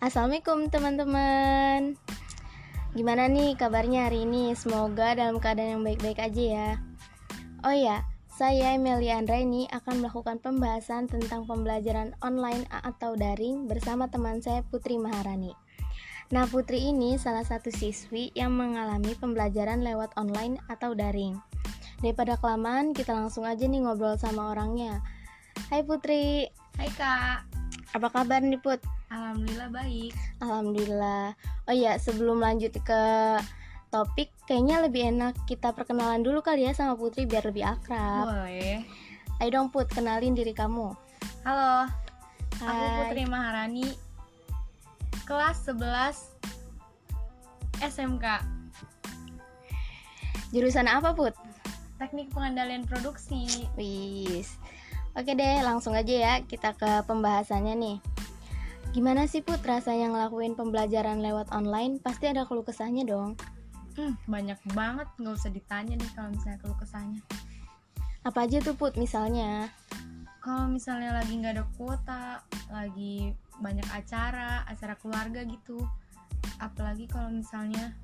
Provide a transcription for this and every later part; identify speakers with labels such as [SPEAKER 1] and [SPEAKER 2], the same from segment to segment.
[SPEAKER 1] Assalamualaikum teman-teman. Gimana nih kabarnya hari ini? Semoga dalam keadaan yang baik-baik aja ya. Oh ya, saya Melia ini akan melakukan pembahasan tentang pembelajaran online atau daring bersama teman saya Putri Maharani. Nah Putri ini salah satu siswi yang mengalami pembelajaran lewat online atau daring. Daripada kelamaan, kita langsung aja nih ngobrol sama orangnya. Hai Putri.
[SPEAKER 2] Hai Kak.
[SPEAKER 1] Apa kabar nih Put?
[SPEAKER 2] Alhamdulillah baik.
[SPEAKER 1] Alhamdulillah. Oh ya, sebelum lanjut ke topik, kayaknya lebih enak kita perkenalan dulu kali ya sama Putri biar lebih akrab.
[SPEAKER 2] Boleh.
[SPEAKER 1] Ayo dong Put, kenalin diri kamu.
[SPEAKER 2] Halo. Aku
[SPEAKER 1] Hai.
[SPEAKER 2] Putri Maharani. Kelas 11 SMK.
[SPEAKER 1] Jurusan apa Put?
[SPEAKER 2] Teknik pengendalian produksi.
[SPEAKER 1] Wis. Oke deh, langsung aja ya kita ke pembahasannya nih. Gimana sih Put rasanya ngelakuin pembelajaran lewat online? Pasti ada keluh kesahnya dong.
[SPEAKER 2] Hmm, banyak banget nggak usah ditanya nih kalau misalnya keluh kesahnya.
[SPEAKER 1] Apa aja tuh Put misalnya?
[SPEAKER 2] Kalau misalnya lagi nggak ada kuota, lagi banyak acara, acara keluarga gitu. Apalagi kalau misalnya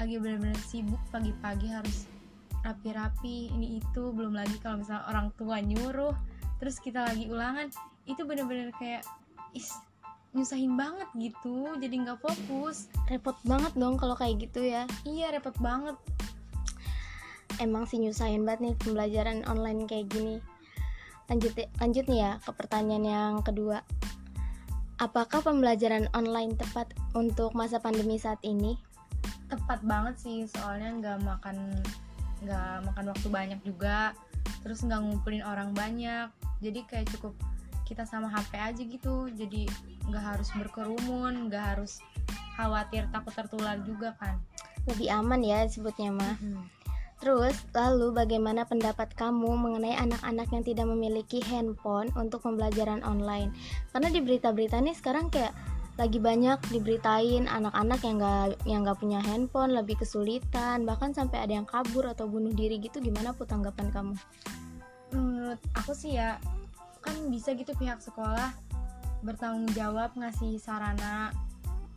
[SPEAKER 2] lagi benar-benar sibuk pagi-pagi harus rapi-rapi ini itu belum lagi kalau misalnya orang tua nyuruh terus kita lagi ulangan itu bener-bener kayak is nyusahin banget gitu jadi nggak fokus.
[SPEAKER 1] Repot banget dong kalau kayak gitu ya.
[SPEAKER 2] iya repot banget.
[SPEAKER 1] Emang sih nyusahin banget nih pembelajaran online kayak gini. Lanjut lanjut nih ya ke pertanyaan yang kedua. Apakah pembelajaran online tepat untuk masa pandemi saat ini?
[SPEAKER 2] Tepat banget sih soalnya nggak makan nggak makan waktu banyak juga. Terus nggak ngumpulin orang banyak. Jadi kayak cukup kita sama HP aja gitu. Jadi nggak harus berkerumun nggak harus khawatir takut tertular juga kan.
[SPEAKER 1] Lebih aman ya disebutnya mah terus lalu bagaimana pendapat kamu mengenai anak-anak yang tidak memiliki handphone untuk pembelajaran online? Karena di berita-berita nih sekarang kayak lagi banyak diberitain anak-anak yang nggak yang nggak punya handphone lebih kesulitan bahkan sampai ada yang kabur atau bunuh diri gitu. Gimana put tanggapan kamu?
[SPEAKER 2] Menurut aku sih ya kan bisa gitu pihak sekolah bertanggung jawab ngasih sarana.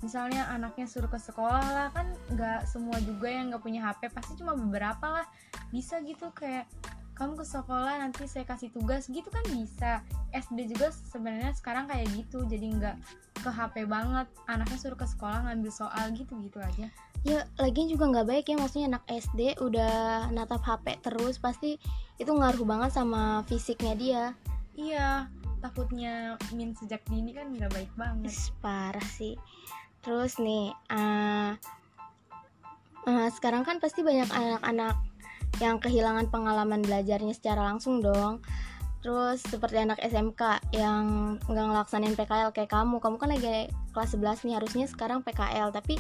[SPEAKER 2] Misalnya anaknya suruh ke sekolah lah kan nggak semua juga yang nggak punya HP pasti cuma beberapa lah. Bisa gitu kayak kamu ke sekolah nanti saya kasih tugas. Gitu kan bisa. SD juga sebenarnya sekarang kayak gitu jadi nggak ke HP banget. Anaknya suruh ke sekolah ngambil soal gitu gitu aja.
[SPEAKER 1] Ya lagian juga nggak baik ya maksudnya anak SD udah natap HP terus pasti itu ngaruh banget sama fisiknya dia
[SPEAKER 2] iya takutnya min sejak dini kan nggak baik banget.
[SPEAKER 1] Is, parah sih. Terus nih eh, eh, sekarang kan pasti banyak anak-anak yang kehilangan pengalaman belajarnya secara langsung dong. Terus seperti anak SMK yang nggak ngelaksanin PKL kayak kamu. Kamu kan lagi kelas 11 nih harusnya sekarang PKL tapi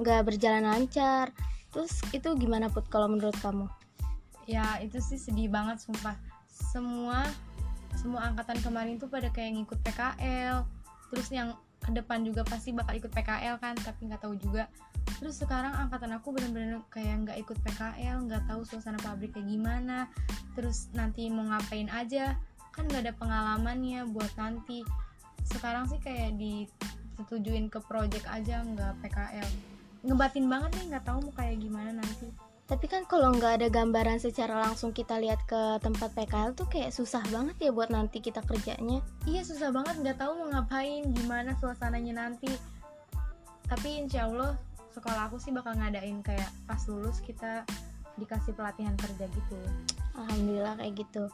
[SPEAKER 1] nggak berjalan lancar. Terus itu gimana put kalau menurut kamu?
[SPEAKER 2] Ya itu sih sedih banget sumpah. Semua semua angkatan kemarin tuh pada kayak ngikut PKL terus yang ke depan juga pasti bakal ikut PKL kan tapi nggak tahu juga. Terus sekarang angkatan aku bener-bener kayak nggak ikut PKL nggak tahu suasana pabrik kayak gimana. Terus nanti mau ngapain aja kan nggak ada pengalamannya buat nanti. Sekarang sih kayak disetujuin ke project aja nggak PKL ngebatin banget nih nggak tahu mau kayak gimana nanti
[SPEAKER 1] tapi kan kalau nggak ada gambaran secara langsung kita lihat ke tempat PKL tuh kayak susah banget ya buat nanti kita kerjanya
[SPEAKER 2] Iya susah banget nggak tahu mau ngapain gimana suasananya nanti. Tapi insya Allah sekolah aku sih bakal ngadain kayak pas lulus kita dikasih pelatihan kerja gitu.
[SPEAKER 1] Alhamdulillah kayak gitu.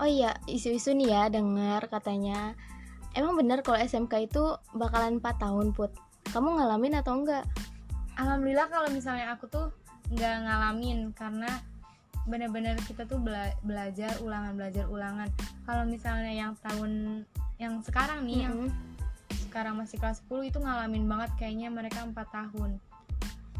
[SPEAKER 1] Oh iya, isu-isu nih ya dengar katanya. Emang bener kalau SMK itu bakalan 4 tahun put. Kamu ngalamin atau enggak?
[SPEAKER 2] Alhamdulillah kalau misalnya aku tuh nggak ngalamin karena bener-bener kita tuh bela- belajar ulangan belajar ulangan. Kalau misalnya yang tahun yang sekarang nih yang
[SPEAKER 1] Mm-mm.
[SPEAKER 2] sekarang masih kelas 10 itu ngalamin banget kayaknya mereka empat tahun.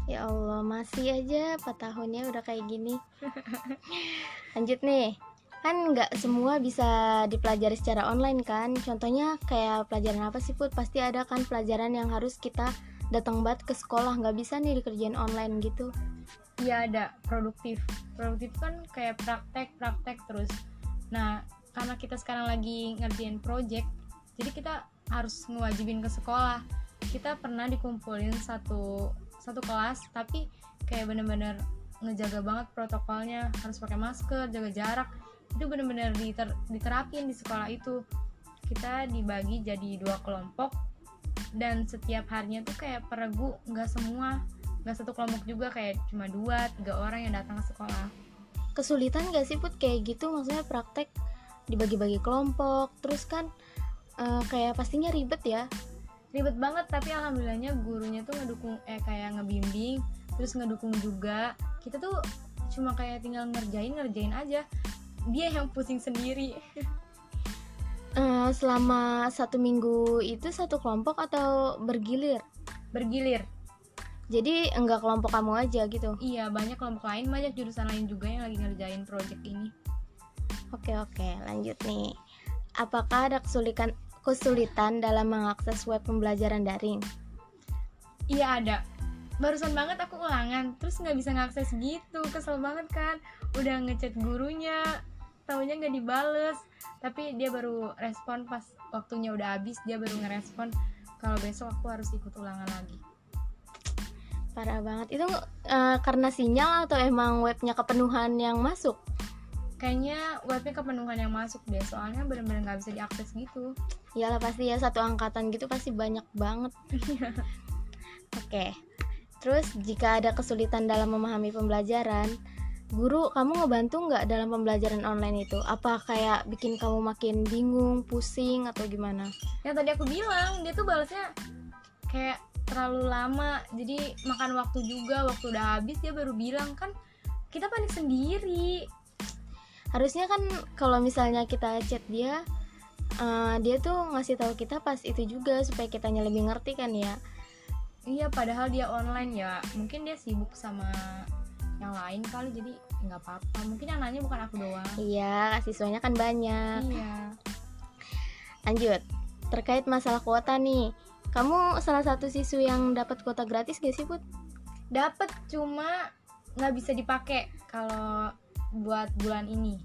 [SPEAKER 1] Ya Allah, masih aja 4 tahunnya udah kayak gini. Lanjut nih. Kan nggak semua bisa dipelajari secara online kan? Contohnya kayak pelajaran apa sih Put? Pasti ada kan pelajaran yang harus kita datang banget ke sekolah nggak bisa nih dikerjain online gitu.
[SPEAKER 2] Iya ada produktif. Produktif kan kayak praktek, praktek terus. Nah, karena kita sekarang lagi ngerjain project, jadi kita harus ngewajibin ke sekolah. kita pernah dikumpulin satu satu kelas tapi kayak bener-bener ngejaga banget protokolnya harus pakai masker jaga jarak itu bener-bener diter, diterapin di sekolah itu kita dibagi jadi dua kelompok dan setiap harinya tuh kayak peregu nggak semua nggak satu kelompok juga kayak cuma dua tiga orang yang datang ke sekolah.
[SPEAKER 1] Kesulitan gak sih put? Kayak gitu maksudnya praktek dibagi-bagi kelompok terus kan uh, kayak pastinya ribet ya.
[SPEAKER 2] Ribet banget tapi alhamdulillahnya gurunya tuh ngedukung eh kayak ngebimbing terus ngedukung juga. Kita tuh cuma kayak tinggal ngerjain ngerjain aja. Dia yang pusing sendiri.
[SPEAKER 1] Uh, selama satu minggu itu satu kelompok atau bergilir?
[SPEAKER 2] Bergilir
[SPEAKER 1] jadi enggak kelompok kamu aja gitu?
[SPEAKER 2] Iya banyak kelompok lain banyak jurusan lain juga yang lagi ngerjain project ini.
[SPEAKER 1] Oke oke lanjut nih. Apakah ada kesulitan kesulitan dalam mengakses web pembelajaran daring?
[SPEAKER 2] Iya ada. Barusan banget aku ulangan terus nggak bisa ngakses gitu. Kesel banget kan? Udah ngechat gurunya tahunya nggak dibales. Tapi dia baru respon pas waktunya udah habis dia baru ngerespon kalau besok aku harus ikut ulangan lagi
[SPEAKER 1] parah banget. Itu uh, karena sinyal atau emang webnya kepenuhan yang masuk?
[SPEAKER 2] Kayaknya webnya kepenuhan yang masuk deh soalnya bener-bener nggak bisa diakses gitu.
[SPEAKER 1] Iyalah pasti ya satu angkatan gitu pasti banyak banget.
[SPEAKER 2] Iya.
[SPEAKER 1] oke. Okay. terus jika ada kesulitan dalam memahami pembelajaran guru kamu ngebantu nggak dalam pembelajaran online itu? Apa kayak bikin kamu makin bingung pusing atau gimana?
[SPEAKER 2] Yang tadi aku bilang dia tuh balasnya kayak terlalu lama. Jadi makan waktu juga waktu udah habis dia baru bilang kan kita panik sendiri.
[SPEAKER 1] Harusnya kan kalau misalnya kita chat dia uh, dia tuh ngasih tahu kita pas itu juga supaya kitanya lebih ngerti kan ya?
[SPEAKER 2] Iya padahal dia online ya. Mungkin dia sibuk sama yang lain kali jadi nggak apa-apa. Mungkin yang nanya bukan aku doang.
[SPEAKER 1] Iya siswanya kan banyak.
[SPEAKER 2] Iya.
[SPEAKER 1] Lanjut. Terkait masalah kuota nih kamu salah satu siswa yang dapat kuota gratis gak sih put
[SPEAKER 2] dapat cuma nggak bisa dipakai kalau buat bulan ini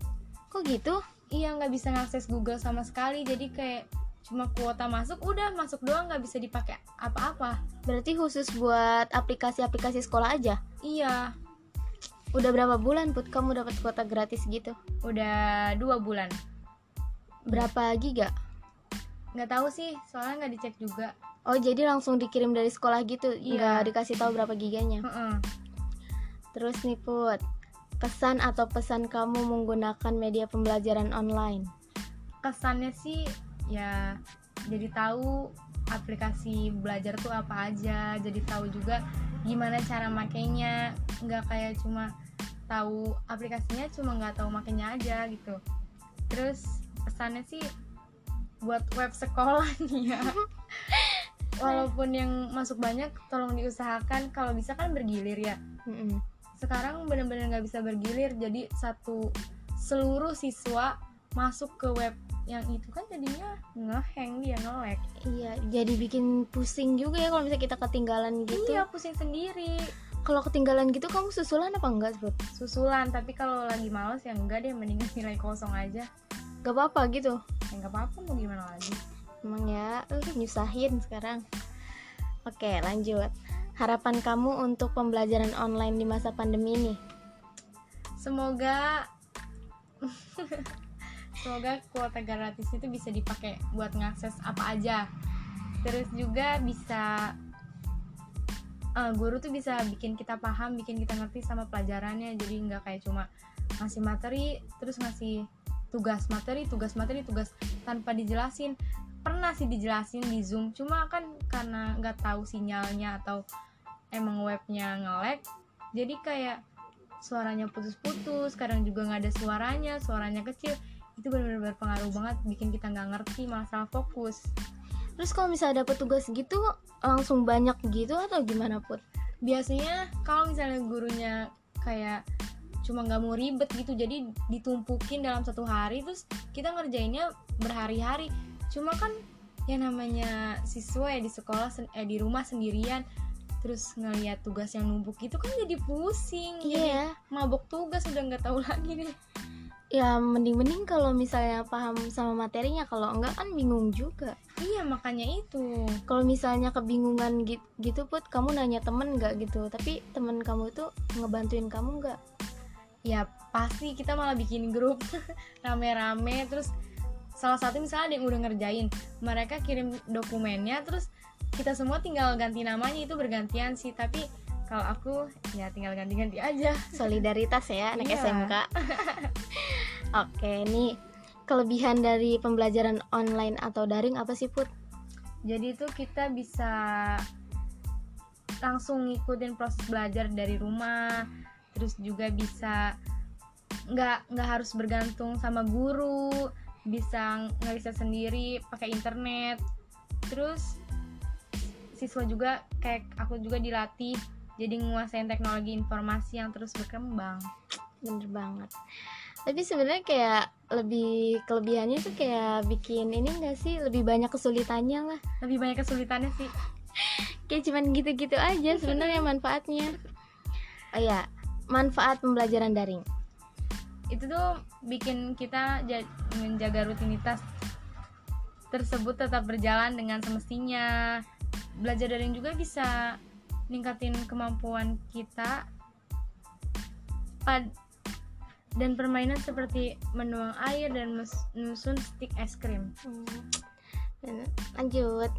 [SPEAKER 1] kok gitu
[SPEAKER 2] iya nggak bisa ngakses Google sama sekali jadi kayak cuma kuota masuk udah masuk doang nggak bisa dipakai apa-apa
[SPEAKER 1] berarti khusus buat aplikasi-aplikasi sekolah aja
[SPEAKER 2] iya
[SPEAKER 1] Udah berapa bulan put kamu dapat kuota gratis gitu?
[SPEAKER 2] Udah dua bulan.
[SPEAKER 1] Berapa giga?
[SPEAKER 2] Nggak tahu sih, soalnya nggak dicek juga.
[SPEAKER 1] Oh jadi langsung dikirim dari sekolah gitu, iya. nggak dikasih tahu berapa giganya?
[SPEAKER 2] Uh -uh.
[SPEAKER 1] Terus nih put, kesan atau pesan kamu menggunakan media pembelajaran online?
[SPEAKER 2] Kesannya sih ya jadi tahu aplikasi belajar tuh apa aja, jadi tahu juga gimana cara makainya nggak kayak cuma tahu aplikasinya cuma nggak tahu makainya aja gitu terus pesannya sih buat web sekolah nih ya. Walaupun yang masuk banyak tolong diusahakan. Kalau bisa kan bergilir ya. Sekarang benar-benar nggak bisa bergilir jadi satu seluruh siswa masuk ke web yang itu kan jadinya ngeheng dia ngelek
[SPEAKER 1] iya jadi bikin pusing juga ya kalau misalnya kita ketinggalan gitu.
[SPEAKER 2] Iya pusing sendiri.
[SPEAKER 1] Kalau ketinggalan gitu kamu susulan apa enggak bro?
[SPEAKER 2] susulan tapi kalau lagi males ya enggak deh mendingan nilai kosong aja
[SPEAKER 1] gak apa-apa gitu.
[SPEAKER 2] Ya gak apa-apa mau gimana lagi?
[SPEAKER 1] Emang ya uh, nyusahin sekarang. Oke lanjut. Harapan kamu untuk pembelajaran online di masa pandemi ini?
[SPEAKER 2] Semoga semoga kuota gratis itu bisa dipakai buat ngakses apa aja. Terus juga bisa uh, guru tuh bisa bikin kita paham bikin kita ngerti sama pelajarannya. Jadi nggak kayak cuma ngasih materi terus ngasih tugas materi tugas materi tugas tanpa dijelasin. Pernah sih dijelasin di zoom cuma kan karena nggak tahu sinyalnya atau emang webnya ngelek jadi kayak suaranya putus-putus kadang juga nggak ada suaranya suaranya kecil. Itu benar-benar berpengaruh banget bikin kita nggak ngerti masalah fokus.
[SPEAKER 1] Terus kalau misalnya dapet tugas gitu langsung banyak gitu atau gimana put?
[SPEAKER 2] Biasanya kalau misalnya gurunya kayak cuma nggak mau ribet gitu. Jadi ditumpukin dalam satu hari terus kita ngerjainnya berhari-hari. Cuma kan ya namanya siswa ya di sekolah eh di rumah sendirian terus ngeliat tugas yang numpuk gitu kan jadi pusing.
[SPEAKER 1] Iya. yeah.
[SPEAKER 2] mabok tugas udah nggak tahu lagi deh.
[SPEAKER 1] Ya mending-mending kalau misalnya paham sama materinya kalau enggak kan bingung juga.
[SPEAKER 2] Iya makanya itu.
[SPEAKER 1] Kalau misalnya kebingungan gitu, gitu put kamu nanya temen nggak gitu? Tapi temen kamu tuh ngebantuin kamu nggak
[SPEAKER 2] ya pasti kita malah bikin grup rame-rame. Terus salah satu misalnya ada yang udah ngerjain mereka kirim dokumennya terus kita semua tinggal ganti namanya itu bergantian sih. Tapi kalau aku ya tinggal ganti-ganti aja.
[SPEAKER 1] Solidaritas ya anak
[SPEAKER 2] Iya.
[SPEAKER 1] SMK oke nih kelebihan dari pembelajaran online atau daring apa sih put?
[SPEAKER 2] Jadi itu kita bisa langsung ngikutin proses belajar dari rumah terus juga bisa nggak nggak harus bergantung sama guru bisa ngeriset sendiri pakai internet. Terus siswa juga kayak aku juga dilatih jadi nguasain teknologi informasi yang terus berkembang.
[SPEAKER 1] Bener banget. Tapi sebenarnya kayak lebih kelebihannya tuh kayak bikin ini enggak sih? Lebih banyak kesulitannya lah.
[SPEAKER 2] Lebih banyak kesulitannya sih.
[SPEAKER 1] Kayak cuman gitu-gitu aja sebenarnya manfaatnya. Oh ya manfaat pembelajaran daring?
[SPEAKER 2] Itu tuh bikin kita ja- menjaga rutinitas tersebut tetap berjalan dengan semestinya. Belajar daring juga bisa ningkatin kemampuan kita pad- dan permainan seperti menuang air dan menyusun stik es krim.
[SPEAKER 1] Hmm. Lanjut.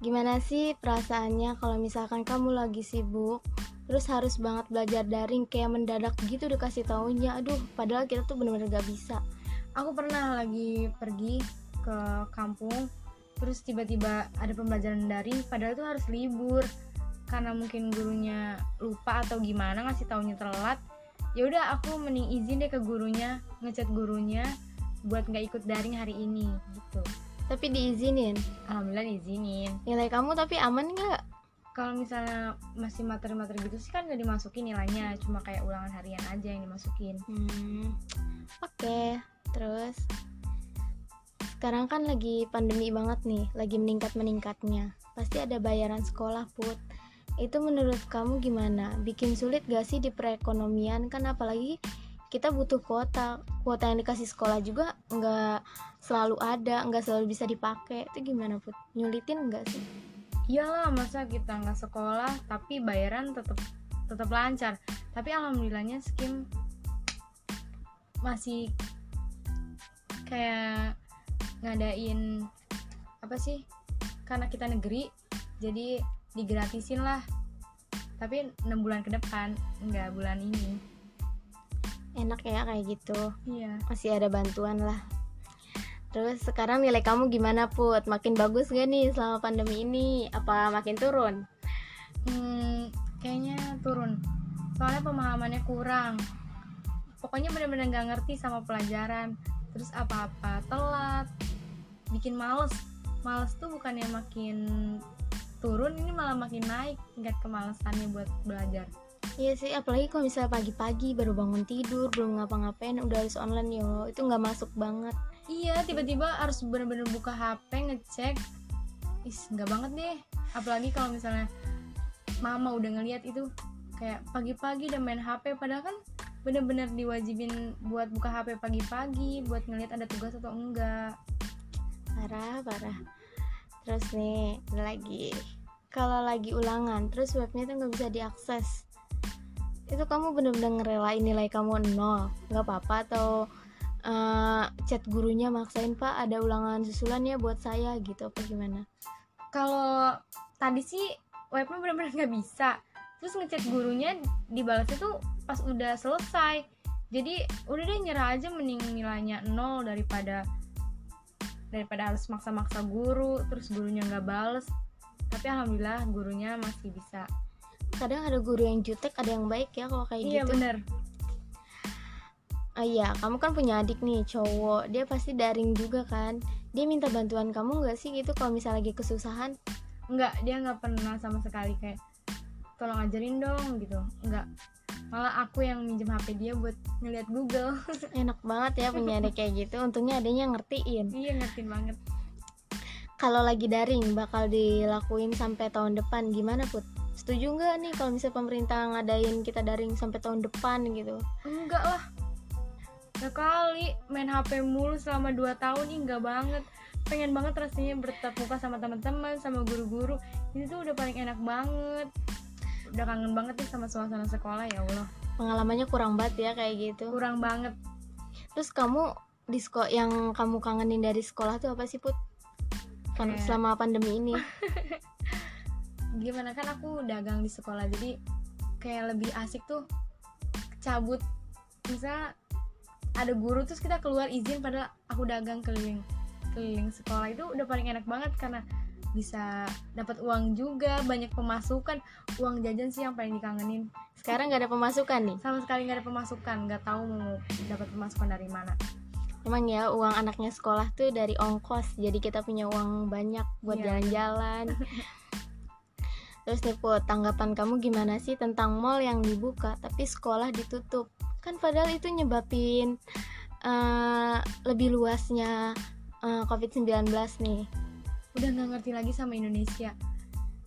[SPEAKER 1] Gimana sih perasaannya kalau misalkan kamu lagi sibuk terus harus banget belajar daring kayak mendadak gitu dikasih taunya. Aduh padahal kita tuh bener-bener gak bisa.
[SPEAKER 2] Aku pernah lagi pergi ke kampung terus tiba-tiba ada pembelajaran daring padahal itu harus libur. Karena mungkin gurunya lupa atau gimana ngasih taunya telat ya udah aku mending izin deh ke gurunya ngechat gurunya buat nggak ikut daring hari ini gitu.
[SPEAKER 1] Tapi diizinin?
[SPEAKER 2] Alhamdulillah diizinin.
[SPEAKER 1] Nilai kamu tapi aman nggak
[SPEAKER 2] kalau misalnya masih materi-materi gitu sih kan nggak dimasukin nilainya cuma kayak ulangan harian aja yang dimasukin
[SPEAKER 1] Hmm, Oke, terus sekarang kan lagi pandemi banget nih, lagi meningkat-meningkatnya. Pasti ada bayaran sekolah, Put. Itu menurut kamu gimana? Bikin sulit gak sih di perekonomian? Kan apalagi kita butuh kuota. Kuota yang dikasih sekolah juga nggak selalu ada, nggak selalu bisa dipakai. Itu gimana, Put? Nyulitin nggak sih?
[SPEAKER 2] Iyalah masa kita nggak sekolah tapi bayaran tetap tetap lancar. Tapi alhamdulillahnya skim masih kayak ngadain apa sih? Karena kita negeri jadi digratisin lah. Tapi 6 bulan ke depan nggak bulan ini.
[SPEAKER 1] Enak ya kayak gitu.
[SPEAKER 2] iya.
[SPEAKER 1] Masih ada bantuan lah. Terus sekarang nilai kamu gimana Put? Makin bagus gak nih selama pandemi ini? Apa makin turun?
[SPEAKER 2] Hmm, kayaknya turun. Soalnya pemahamannya kurang. Pokoknya bener-bener gak ngerti sama pelajaran. Terus apa-apa telat. Bikin males. Males tuh bukannya makin turun, ini malah makin naik tingkat kemalesannya buat belajar.
[SPEAKER 1] Iya sih, apalagi kalau misalnya pagi-pagi baru bangun tidur, belum ngapa-ngapain, udah harus online yo, itu nggak masuk banget.
[SPEAKER 2] Iya, tiba-tiba harus bener-bener buka HP ngecek. Is, nggak banget deh. Apalagi kalau misalnya mama udah ngeliat itu kayak pagi-pagi udah main HP padahal kan bener-bener diwajibin buat buka HP pagi-pagi buat ngeliat ada tugas atau enggak.
[SPEAKER 1] Parah, parah. Terus nih, lagi. Kalau lagi ulangan, terus webnya tuh nggak bisa diakses. Itu kamu bener-bener ngerelain nilai kamu nol, nggak apa-apa atau eh, chat gurunya maksain pak ada ulangan susulan ya buat saya gitu apa gimana?
[SPEAKER 2] Kalau tadi sih webnya bener-bener nggak bisa. Terus ngechat gurunya dibalasnya tuh pas udah selesai. Jadi udah deh nyerah aja mending nilainya nol daripada daripada harus maksa-maksa guru terus gurunya nggak bales tapi alhamdulillah gurunya masih bisa
[SPEAKER 1] Kadang ada guru yang jutek, ada yang baik ya kalau kayak
[SPEAKER 2] iya
[SPEAKER 1] gitu.
[SPEAKER 2] bener
[SPEAKER 1] Ah iya, kamu kan punya adik nih cowok, dia pasti daring juga kan. Dia minta bantuan kamu nggak sih gitu kalau misalnya lagi kesusahan?
[SPEAKER 2] nggak dia nggak pernah sama sekali kayak tolong ajarin dong gitu nggak malah aku yang minjem HP dia buat ngeliat Google
[SPEAKER 1] Enak banget ya punya adik kayak gitu. Untungnya adanya ngertiin.
[SPEAKER 2] iya ngertiin banget
[SPEAKER 1] Kalau lagi daring bakal dilakuin sampai tahun depan gimana put? Setuju nggak nih kalau misalnya pemerintah ngadain kita daring sampai tahun depan gitu?
[SPEAKER 2] enggak lah ya kali main HP mulu selama 2 tahun ih enggak banget. Pengen banget rasanya bertatap muka sama teman-teman sama guru-guru. Ini tuh udah paling enak banget. Udah kangen banget nih sama suasana sekolah ya Allah.
[SPEAKER 1] Pengalamannya kurang banget ya kayak gitu.
[SPEAKER 2] Kurang banget.
[SPEAKER 1] Terus kamu di sekolah yang kamu kangenin dari sekolah tuh apa sih put? Kan
[SPEAKER 2] Kayak-
[SPEAKER 1] selama pandemi ini.
[SPEAKER 2] Gimana? Kan aku dagang di sekolah jadi kayak lebih asik tuh cabut. Misalnya ada guru terus kita keluar izin padahal aku dagang keliling keliling sekolah. Itu udah paling enak banget karena bisa dapat uang juga banyak pemasukan uang jajan sih yang paling dikangenin.
[SPEAKER 1] Sekarang nggak ada pemasukan nih?
[SPEAKER 2] Sama sekali nggak ada pemasukan nggak tahu mau dapat pemasukan dari mana.
[SPEAKER 1] Emang ya uang anaknya sekolah tuh dari ongkos jadi kita punya uang banyak buat
[SPEAKER 2] Iya.
[SPEAKER 1] jalan-jalan terus nih put tanggapan kamu gimana sih tentang mall yang dibuka tapi sekolah ditutup? Kan padahal itu nyebabin eh, lebih luasnya eh, covid-19 nih.
[SPEAKER 2] Udah nggak ngerti lagi sama Indonesia.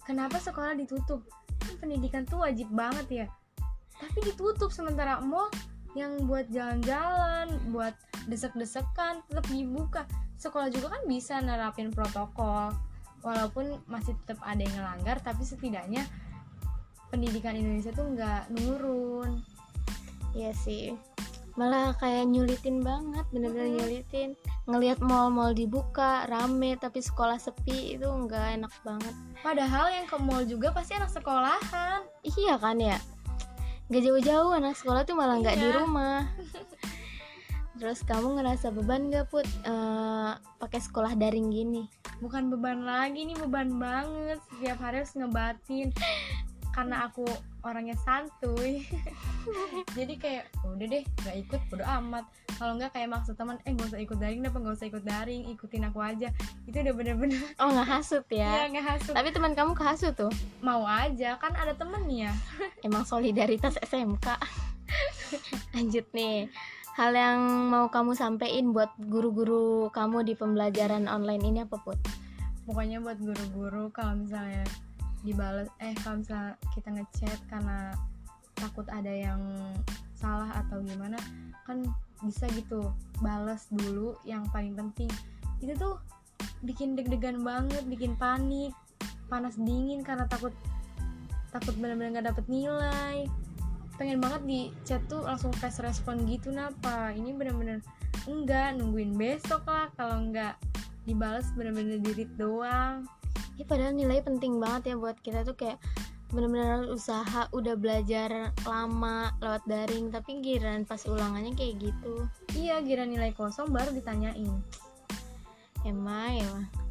[SPEAKER 2] Kenapa sekolah ditutup? Kan pendidikan tuh wajib banget ya. Tapi ditutup sementara mall yang buat jalan-jalan buat desek-desekan tetap dibuka. Sekolah juga kan bisa nerapin protokol walaupun masih tetap ada yang ngelanggar tapi setidaknya pendidikan Indonesia tuh nggak nurun
[SPEAKER 1] Iya sih. Malah kayak nyulitin banget bener-bener nyulitin. Ngelihat mall-mall dibuka rame tapi sekolah sepi itu nggak enak banget.
[SPEAKER 2] Padahal yang ke mall juga pasti anak sekolahan.
[SPEAKER 1] Iya kan ya? Gak jauh-jauh anak sekolah tuh malah nggak di
[SPEAKER 2] Iya.
[SPEAKER 1] rumah terus kamu ngerasa beban gak put? Eh, pakai sekolah daring gini?
[SPEAKER 2] Bukan beban lagi nih beban banget. Setiap hari harus ngebatin. Karena aku orangnya santuy. Jadi kayak udah deh gak ikut bodo amat. Kalau nggak kayak maksud teman eh gak usah ikut daring kenapa gak usah ikut daring ikutin aku aja. Itu udah bener-bener
[SPEAKER 1] oh nggak hasut
[SPEAKER 2] ya?
[SPEAKER 1] Ya
[SPEAKER 2] nggak hasut
[SPEAKER 1] tapi teman kamu kehasut tuh?
[SPEAKER 2] Mau aja kan ada temennya.
[SPEAKER 1] Emang solidaritas SMK lanjut nih hal yang mau kamu sampein buat guru-guru kamu di pembelajaran online ini apa put?
[SPEAKER 2] Pokoknya buat guru-guru kalau misalnya dibales eh kalau misalnya kita ngechat karena takut ada yang salah atau gimana kan bisa gitu balas dulu yang paling penting. Itu tuh bikin deg-degan banget bikin panik panas dingin karena takut takut benar-benar nggak dapet nilai pengen banget di chat tuh langsung fast respon gitu napa. Ini bener-bener enggak nungguin besok lah. Kalau enggak dibales bener-bener di read doang.
[SPEAKER 1] Ya padahal nilai penting banget ya buat kita tuh kayak bener-bener usaha udah belajar lama lewat daring tapi giliran pas ulangannya kayak gitu.
[SPEAKER 2] Iya gira nilai kosong baru ditanyain.
[SPEAKER 1] Emang ya Mah.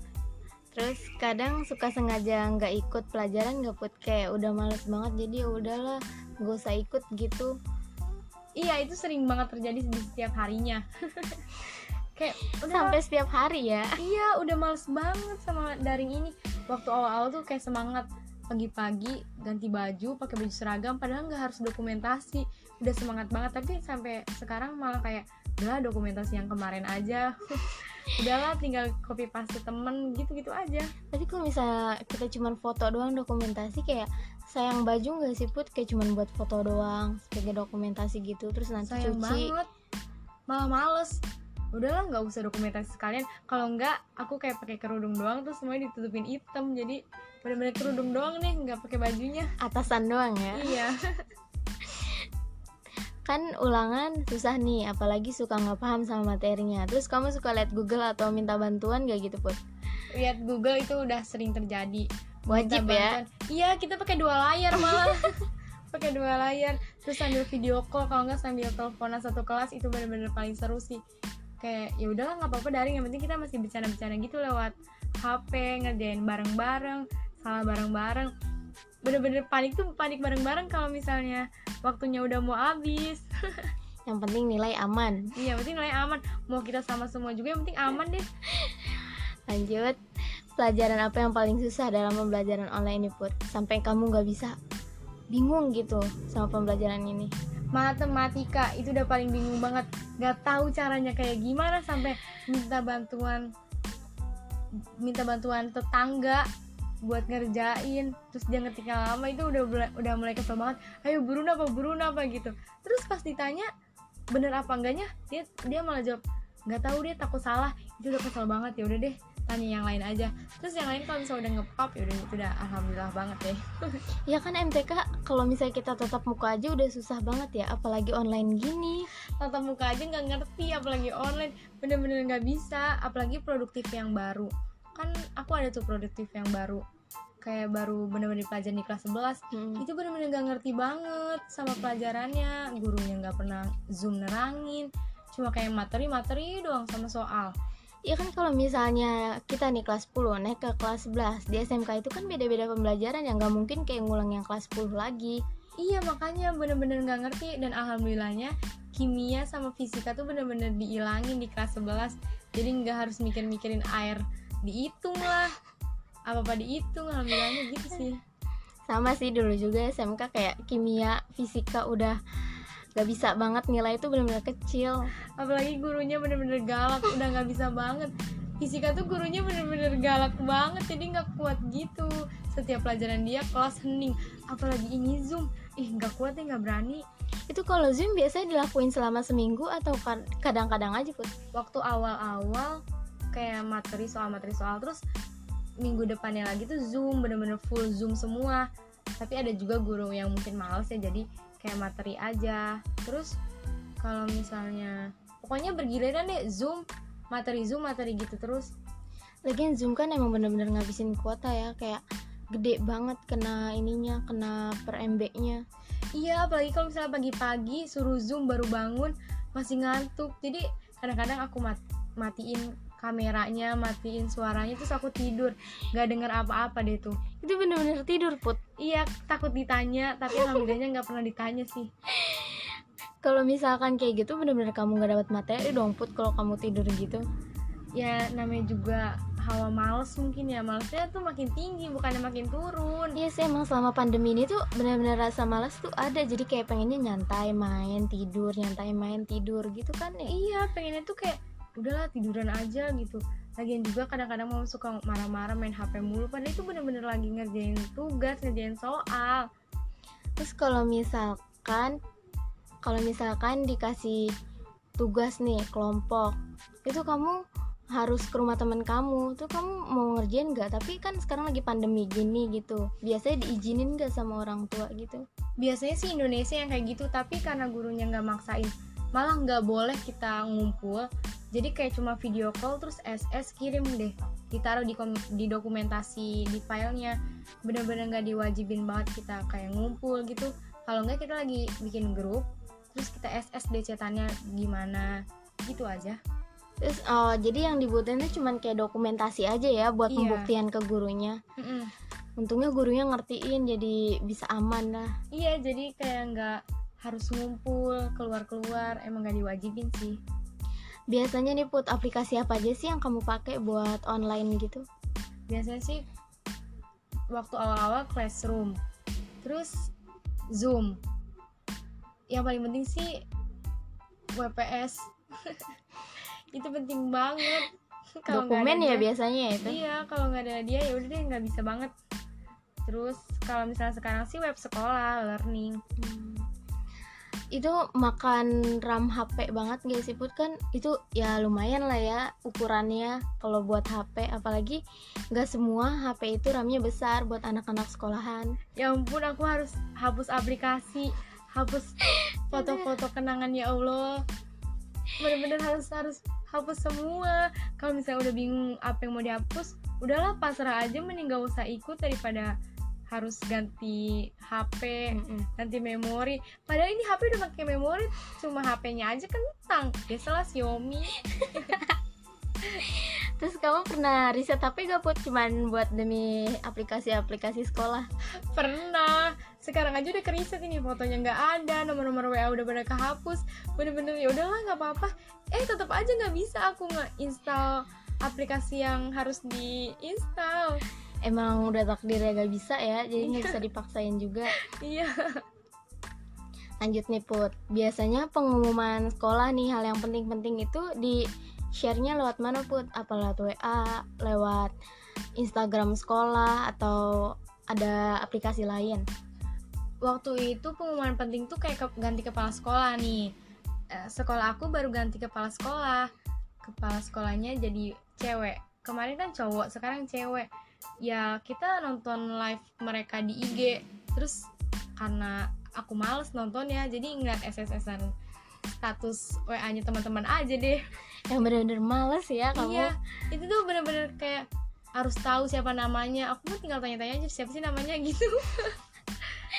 [SPEAKER 1] Terus kadang suka sengaja nggak ikut pelajaran nggak put kayak udah males banget jadi ya udahlah gak usah ikut gitu.
[SPEAKER 2] Iya itu sering banget terjadi di setiap harinya. Kayak udah
[SPEAKER 1] sampai setiap hari ya?
[SPEAKER 2] Iya udah males banget sama daring ini. Waktu awal-awal tuh kayak semangat pagi-pagi ganti baju pakai baju seragam padahal nggak harus dokumentasi. Udah semangat banget tapi sampai sekarang malah kayak udahlah dokumentasi yang kemarin aja udahlah tinggal copy paste temen gitu-gitu aja.
[SPEAKER 1] Tapi kalau misalnya kita cuman foto doang dokumentasi kayak sayang baju nggak sih put? Kayak cuman buat foto doang sebagai dokumentasi gitu terus nanti
[SPEAKER 2] sayang
[SPEAKER 1] cuci.
[SPEAKER 2] banget. Malah males. Udahlah nggak usah dokumentasi sekalian. Kalau nggak aku kayak pakai kerudung doang terus semuanya ditutupin hitam. Jadi bener-bener kerudung doang nih nggak pakai bajunya.
[SPEAKER 1] Atasan doang ya?
[SPEAKER 2] Iya
[SPEAKER 1] kan ulangan susah nih apalagi suka nggak paham sama materinya. Terus kamu suka lihat Google atau minta bantuan gak gitu put?
[SPEAKER 2] Lihat Google itu udah sering terjadi.
[SPEAKER 1] Wajib ya?
[SPEAKER 2] iya kita pakai dua layar malah. Pakai dua layar. Terus sambil video call kalau nggak sambil teleponan satu kelas itu bener-bener paling seru sih. Kayak ya udahlah nggak apa-apa daring. Yang penting kita masih bercanda-bercanda gitu lewat HP ngerjain bareng-bareng salah bareng-bareng bener-bener panik tuh panik bareng-bareng kalau misalnya waktunya udah mau habis.
[SPEAKER 1] Yang penting nilai aman.
[SPEAKER 2] Iya penting nilai aman. Mau kita sama semua juga yang penting aman deh.
[SPEAKER 1] Lanjut. Pelajaran apa yang paling susah dalam pembelajaran online ini put? Sampai kamu nggak bisa bingung gitu sama pembelajaran ini.
[SPEAKER 2] Matematika itu udah paling bingung banget. Nggak tahu caranya kayak gimana sampai minta bantuan minta bantuan tetangga buat ngerjain. Terus dia ngetiknya lama itu udah udah mulai kesel banget. Ayo burun apa burun apa gitu. Terus pas ditanya bener apa enggaknya? Dia dia malah jawab nggak tahu deh takut salah. Itu udah kesel banget ya udah deh tanya yang lain aja. Terus yang lain kalau misalnya udah ngepop ya udah itu udah alhamdulillah banget deh
[SPEAKER 1] ya kan MTK kalau misalnya kita tetap muka aja udah susah banget ya apalagi online gini.
[SPEAKER 2] Tatap muka aja nggak ngerti apalagi online bener-bener nggak bisa apalagi produktif yang baru kan aku ada tuh produktif yang baru. Kayak baru bener-bener pelajaran di kelas 11
[SPEAKER 1] Hmm.
[SPEAKER 2] itu bener-bener gak ngerti banget sama pelajarannya. Gurunya nggak pernah zoom nerangin. Cuma kayak materi-materi doang sama soal.
[SPEAKER 1] Ya kan kalau misalnya kita nih kelas 10 naik ke kelas 11 di SMK itu kan beda-beda pembelajaran yang nggak mungkin kayak ngulang yang kelas 10 lagi.
[SPEAKER 2] Iya makanya bener-bener nggak ngerti. Dan alhamdulillahnya kimia sama fisika tuh bener-bener diilangin di kelas 11 jadi nggak harus mikir-mikirin air dihitung lah. Apa-apa dihitung alhamdulillahnya gitu sih.
[SPEAKER 1] Sama sih dulu juga SMK kayak kimia fisika udah gak bisa banget nilai itu benar-benar kecil.
[SPEAKER 2] Apalagi gurunya bener-bener galak udah nggak bisa banget. Fisika tuh gurunya bener-bener galak banget jadi nggak kuat gitu. Setiap pelajaran dia kelas hening apalagi ini zoom. Ih nggak kuat deh nggak berani.
[SPEAKER 1] Itu kalau zoom biasanya dilakuin selama seminggu atau kad- kadang-kadang aja put?
[SPEAKER 2] Waktu awal-awal kayak materi soal materi soal. Terus minggu depannya lagi tuh zoom bener-bener full zoom semua. Tapi ada juga guru yang mungkin males ya jadi kayak materi aja. Terus kalau misalnya pokoknya bergiliran deh zoom materi zoom materi gitu terus.
[SPEAKER 1] Lagian zoom kan emang bener-bener ngabisin kuota ya kayak gede banget kena ininya kena per MB nya
[SPEAKER 2] iya apalagi kalau misalnya pagi-pagi suruh zoom baru bangun masih ngantuk. Jadi kadang-kadang aku mat- matiin kameranya matiin suaranya terus aku tidur. Nggak denger apa-apa deh tuh.
[SPEAKER 1] Itu bener-bener tidur put.
[SPEAKER 2] Iya takut ditanya tapi alhamdulillahnya nggak pernah ditanya sih.
[SPEAKER 1] kalau misalkan kayak gitu bener-bener kamu nggak dapat materi dong put kalau kamu tidur gitu.
[SPEAKER 2] Ya namanya juga hawa males mungkin ya. Malesnya tuh makin tinggi bukannya makin turun.
[SPEAKER 1] Iya sih emang selama pandemi ini tuh benar-benar rasa malas tuh ada. Jadi kayak pengennya nyantai main tidur nyantai main tidur gitu kan ya.
[SPEAKER 2] Iya pengennya tuh kayak udahlah tiduran aja gitu. Lagian juga kadang-kadang mau suka marah-marah main HP mulu padahal itu bener-bener lagi ngerjain tugas ngerjain soal.
[SPEAKER 1] terus kalau misalkan kalau misalkan dikasih tugas nih kelompok itu kamu harus ke rumah teman kamu tuh kamu mau ngerjain nggak tapi kan sekarang lagi pandemi gini gitu biasanya diizinin nggak sama orang tua gitu
[SPEAKER 2] Biasanya sih Indonesia yang kayak gitu tapi karena gurunya nggak maksain malah nggak boleh kita ngumpul. Jadi kayak cuma video call terus SS kirim deh. Ditaruh di di dokumentasi di filenya. Bener-bener nggak diwajibin banget kita kayak ngumpul gitu. Kalau nggak kita lagi bikin grup terus kita SS deh cetannya gimana? Gitu aja.
[SPEAKER 1] Terus oh, jadi yang dibutuhin tuh cuman kayak dokumentasi aja ya buat
[SPEAKER 2] Iya.
[SPEAKER 1] pembuktian ke gurunya.
[SPEAKER 2] Mm-mm.
[SPEAKER 1] untungnya gurunya ngertiin jadi bisa aman lah.
[SPEAKER 2] Iya jadi kayak nggak harus ngumpul keluar-keluar emang nggak diwajibin sih.
[SPEAKER 1] Biasanya nih put aplikasi apa aja sih yang kamu pakai buat online gitu?
[SPEAKER 2] Biasanya sih waktu awal-awal classroom terus zoom. Yang paling penting sih WPS itu penting banget. Kalau nggak
[SPEAKER 1] dokumen ya
[SPEAKER 2] dia-
[SPEAKER 1] biasanya ya itu
[SPEAKER 2] iya kalau nggak ada dia ya udah deh nggak bisa banget. Terus kalau misalnya sekarang sih web sekolah learning.
[SPEAKER 1] Hmm. Itu makan RAM HP banget gak sih Put? Kan itu ya lumayan lah ya ukurannya kalau buat HP apalagi nggak semua HP itu RAM-nya besar buat anak-anak sekolahan.
[SPEAKER 2] Ya ampun aku harus hapus aplikasi hapus foto-foto kenangan ya Allah. Bener-bener harus harus hapus semua. Kalau misalnya udah bingung apa yang mau dihapus udahlah pasrah aja mending gak usah ikut daripada harus ganti HP
[SPEAKER 1] Mm-mm.
[SPEAKER 2] ganti memori. Padahal ini HP udah pakai memori cuma HP-nya aja kentang. Biasalah Xiaomi.
[SPEAKER 1] Terus kamu pernah riset HP gak Put cuman buat demi aplikasi-aplikasi sekolah?
[SPEAKER 2] Pernah. Sekarang aja udah keriset ini fotonya nggak ada nomor-nomor WA udah pada kehapus. Bener-bener ya udahlah nggak apa-apa. Eh tetap aja nggak bisa aku nggak install aplikasi yang harus diinstal
[SPEAKER 1] emang udah takdirnya gak bisa ya. Jadi nggak bisa dipaksain juga.
[SPEAKER 2] Iya.
[SPEAKER 1] Lanjut nih Put. Biasanya pengumuman sekolah nih hal yang penting-penting itu di share-nya lewat mana Put? Apa lewat WA lewat Instagram sekolah atau ada aplikasi lain?
[SPEAKER 2] Waktu itu pengumuman penting tuh kayak ke- ganti kepala sekolah nih. Eh, sekolah aku baru ganti kepala sekolah. Kepala sekolahnya jadi cewek kemarin kan cowok sekarang cewek. Ya kita nonton live mereka di IG terus karena aku males nonton ya jadi ngeliat SSS-an status WA-nya teman-teman aja deh.
[SPEAKER 1] Yang bener-bener males ya kamu.
[SPEAKER 2] Iya itu tuh bener-bener kayak harus tahu siapa namanya. Aku mah tinggal tanya-tanya aja siapa sih namanya? gitu.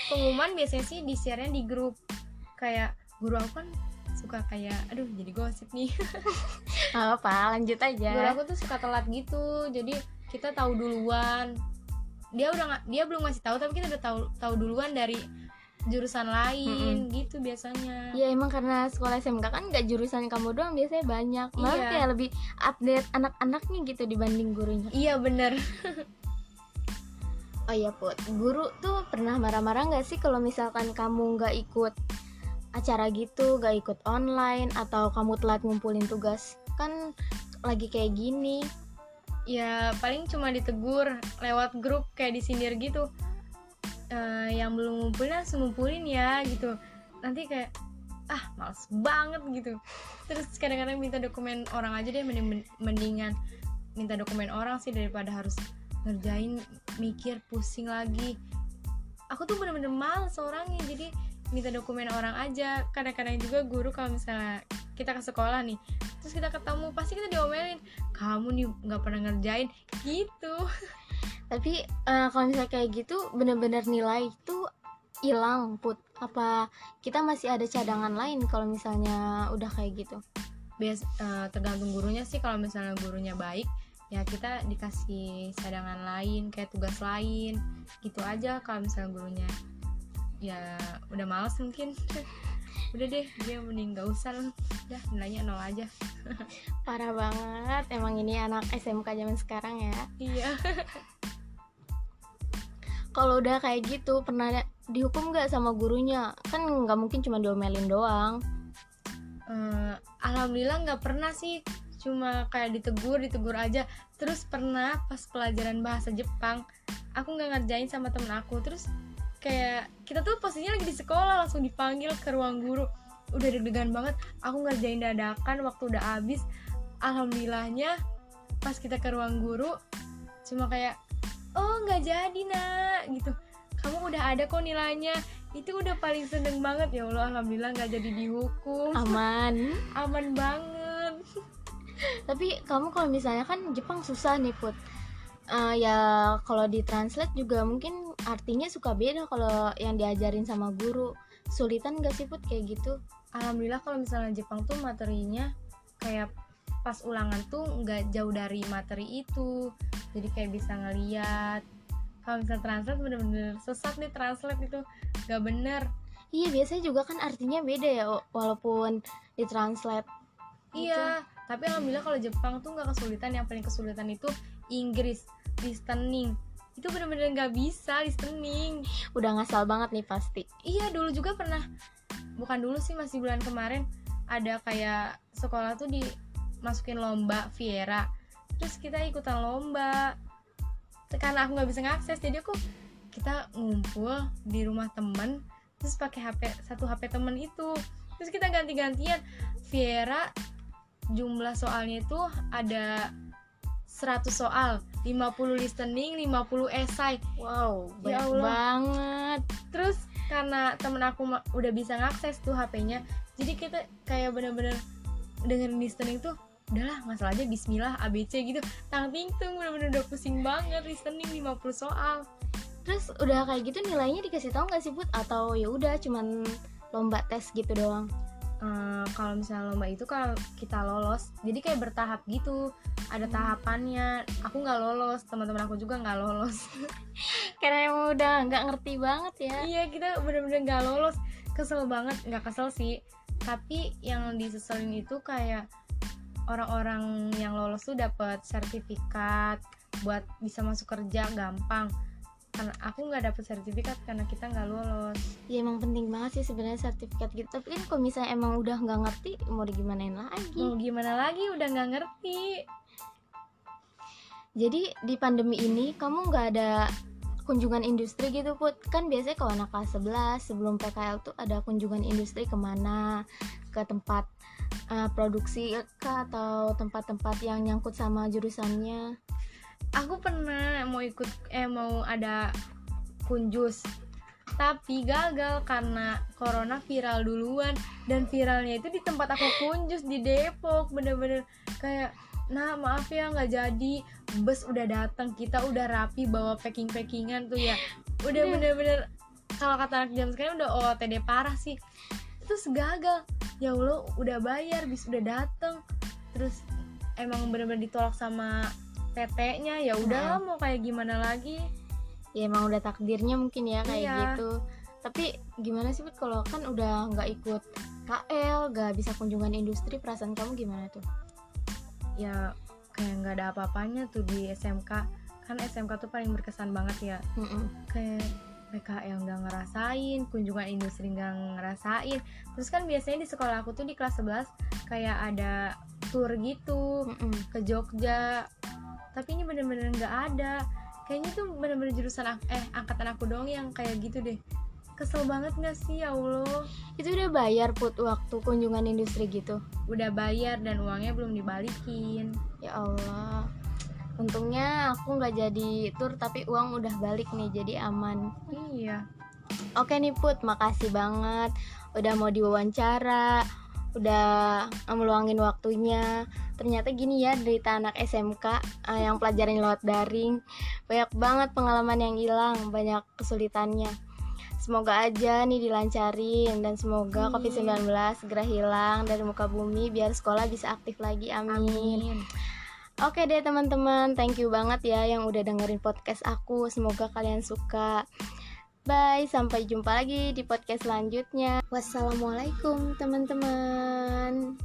[SPEAKER 2] Pengumuman biasanya sih di share di grup. Kayak guru aku kan suka kayak aduh jadi gosip nih.
[SPEAKER 1] Apa lanjut aja.
[SPEAKER 2] Guru aku tuh suka telat gitu jadi kita tahu duluan. Dia udah dia belum ngasih tahu tapi kita udah tahu tahu duluan dari jurusan lain gitu biasanya.
[SPEAKER 1] Ya emang karena sekolah SMK kan nggak jurusan kamu doang biasanya banyak. Malah
[SPEAKER 2] Iya.
[SPEAKER 1] kayak lebih update anak-anaknya gitu dibanding gurunya.
[SPEAKER 2] Iya bener.
[SPEAKER 1] Oh iya Put, guru tuh pernah marah-marah nggak sih kalau misalkan kamu nggak ikut acara gitu, nggak ikut online atau kamu telat ngumpulin tugas? Kan lagi kayak gini.
[SPEAKER 2] ya paling cuma ditegur lewat grup kayak disindir gitu Eh, yang belum ngumpulin harus ngumpulin ya gitu nanti kayak ah males banget gitu terus kadang-kadang minta dokumen orang aja deh mending mendingan minta dokumen orang sih daripada harus ngerjain mikir pusing lagi aku tuh bener-bener males orangnya jadi minta dokumen orang aja. Kadang-kadang juga guru kalau misalnya kita ke sekolah nih terus kita ketemu pasti kita diomelin kamu nih nggak pernah ngerjain. Gitu.
[SPEAKER 1] Tapi eh, kalau misalnya kayak gitu, bener-bener nilai itu hilang Put. Apa kita masih ada cadangan lain kalau misalnya udah kayak gitu?
[SPEAKER 2] bias eh, tergantung gurunya sih. Kalau misalnya gurunya baik ya kita dikasih cadangan lain kayak tugas lain gitu aja kalau misalnya gurunya ya udah males mungkin. Udah deh dia mending gak usah lah. Udah nilainya nol aja.
[SPEAKER 1] Parah banget, emang ini anak SMK zaman sekarang ya.
[SPEAKER 2] iya.
[SPEAKER 1] Kalau udah kayak gitu, pernah dihukum nggak sama gurunya? Kan nggak mungkin cuma diomelin doang.
[SPEAKER 2] Eh, alhamdulillah nggak pernah sih. Cuma kayak ditegur ditegur aja. Terus pernah pas pelajaran bahasa Jepang aku nggak ngerjain sama temen aku. Terus kayak kita tuh posisinya lagi di sekolah langsung dipanggil ke ruang guru. Udah deg-degan banget aku ngerjain dadakan waktu udah habis. Alhamdulillahnya pas kita ke ruang guru cuma kayak oh nggak jadi nak gitu. Kamu udah ada kok nilainya. Itu udah paling seneng banget. Ya Allah alhamdulillah nggak jadi dihukum.
[SPEAKER 1] Aman.
[SPEAKER 2] aman banget.
[SPEAKER 1] Tapi kamu kalau misalnya kan Jepang susah nih put. Eh, ya kalau ditranslate juga mungkin artinya suka beda kalau yang diajarin sama guru. Sulitan gak sih put kayak gitu?
[SPEAKER 2] alhamdulillah kalau misalnya Jepang tuh materinya kayak pas ulangan tuh nggak jauh dari materi itu jadi kayak bisa ngeliat kalau misalnya translate bener-bener sesat nih translate itu nggak bener
[SPEAKER 1] Iya biasanya juga kan artinya beda ya wa- walaupun ditranslate. Gitu.
[SPEAKER 2] iya tapi alhamdulillah kalau Jepang tuh nggak kesulitan yang paling kesulitan itu Inggris listening itu bener-bener nggak bisa listening
[SPEAKER 1] Udah ngasal banget nih pasti.
[SPEAKER 2] Iya dulu juga pernah. Bukan dulu sih masih bulan kemarin. Ada kayak sekolah tuh dimasukin lomba Viera terus kita ikutan lomba. Karena aku nggak bisa ngakses jadi aku kita ngumpul di rumah temen terus pakai HP satu HP temen itu. Terus kita ganti-gantian. Viera jumlah soalnya itu ada 100 soal 50 listening 50 esai
[SPEAKER 1] Wow,
[SPEAKER 2] Ya
[SPEAKER 1] banyak
[SPEAKER 2] Allah.
[SPEAKER 1] banget.
[SPEAKER 2] terus karena temen aku udah bisa ngakses tuh HP-nya jadi kita kayak bener-bener dengerin listening tuh udahlah nggak salah aja Bismillah ABC gitu tang ting tung bener-bener udah pusing banget listening 50 soal
[SPEAKER 1] Terus udah kayak gitu nilainya dikasih tahu nggak sih put atau ya udah cuman lomba tes gitu doang?
[SPEAKER 2] Eh, kalau misalnya lomba itu kalau kita lolos jadi kayak bertahap gitu ada tahapannya. Aku nggak lolos. Teman-teman aku juga nggak lolos.
[SPEAKER 1] Karena emang udah nggak ngerti banget ya.
[SPEAKER 2] iya kita bener-bener nggak lolos. Kesel banget. Nggak kesel sih. Tapi yang diseselin itu kayak orang-orang yang lolos tuh dapat sertifikat. Buat bisa masuk kerja gampang. Karena aku nggak dapet sertifikat karena kita nggak lolos.
[SPEAKER 1] Ya emang penting banget sih sebenarnya sertifikat gitu. Tapi kan kalau misalnya emang udah nggak ngerti mau digimanain lagi.
[SPEAKER 2] mau gimana lagi? Udah nggak ngerti
[SPEAKER 1] Jadi di pandemi ini kamu nggak ada kunjungan industri gitu put? Kan biasanya kalau anak kelas 11 sebelum PKL tuh ada kunjungan industri ke mana? Ke tempat uh, produksi kah? Atau tempat-tempat yang nyangkut sama jurusannya?
[SPEAKER 2] Aku pernah mau ikut eh mau ada kunjus tapi gagal karena corona viral duluan. Dan viralnya itu di tempat aku kunjus di Depok. Bener-bener kayak nah maaf ya nggak jadi. Bus udah datang kita udah rapi bawa packing packingan tuh ya. Udah
[SPEAKER 1] Iya.
[SPEAKER 2] bener-bener kalau kata anak jam sekarang udah OTD parah sih. Terus gagal. Ya Allah udah bayar bis udah dateng. Terus emang bener-bener ditolak sama PT-nya ya udahlah mau kayak gimana lagi?
[SPEAKER 1] Ya emang udah takdirnya mungkin ya kayak
[SPEAKER 2] Iya.
[SPEAKER 1] gitu. Tapi gimana sih Put? Kalau kan udah nggak ikut KL nggak bisa kunjungan industri perasaan kamu gimana tuh
[SPEAKER 2] ya kayak nggak ada apa-apanya tuh di SMK kan SMK tuh paling berkesan banget ya.
[SPEAKER 1] Mm-mm.
[SPEAKER 2] kayak PKL nggak ngerasain kunjungan industri nggak ngerasain. Terus kan biasanya di sekolah aku tuh di kelas 11 kayak ada tour gitu
[SPEAKER 1] Mm-mm.
[SPEAKER 2] ke Jogja. Tapi ini bener-bener nggak ada. Kayaknya tuh bener-bener jurusan ak- eh angkatan aku dong yang kayak gitu deh kesel banget nggak sih ya Allah?
[SPEAKER 1] Itu udah bayar put waktu kunjungan industri gitu?
[SPEAKER 2] Udah bayar dan uangnya belum dibalikin.
[SPEAKER 1] Ya Allah. Untungnya aku nggak jadi tur tapi uang udah balik nih jadi aman.
[SPEAKER 2] Iya.
[SPEAKER 1] Oke nih Put, makasih banget. Udah mau diwawancara, udah meluangin waktunya. Ternyata gini ya derita anak SMK eh, yang pelajaran lewat daring. Banyak banget pengalaman yang hilang, banyak kesulitannya. Semoga aja nih dilancarin dan semoga
[SPEAKER 2] Amin.
[SPEAKER 1] COVID-19 segera hilang dari muka bumi biar sekolah bisa aktif lagi. Amin.
[SPEAKER 2] amin
[SPEAKER 1] Oke deh teman-teman, thank you banget ya yang udah dengerin podcast aku. Semoga kalian suka. Bye, sampai jumpa lagi di podcast selanjutnya. Wassalamualaikum teman-teman.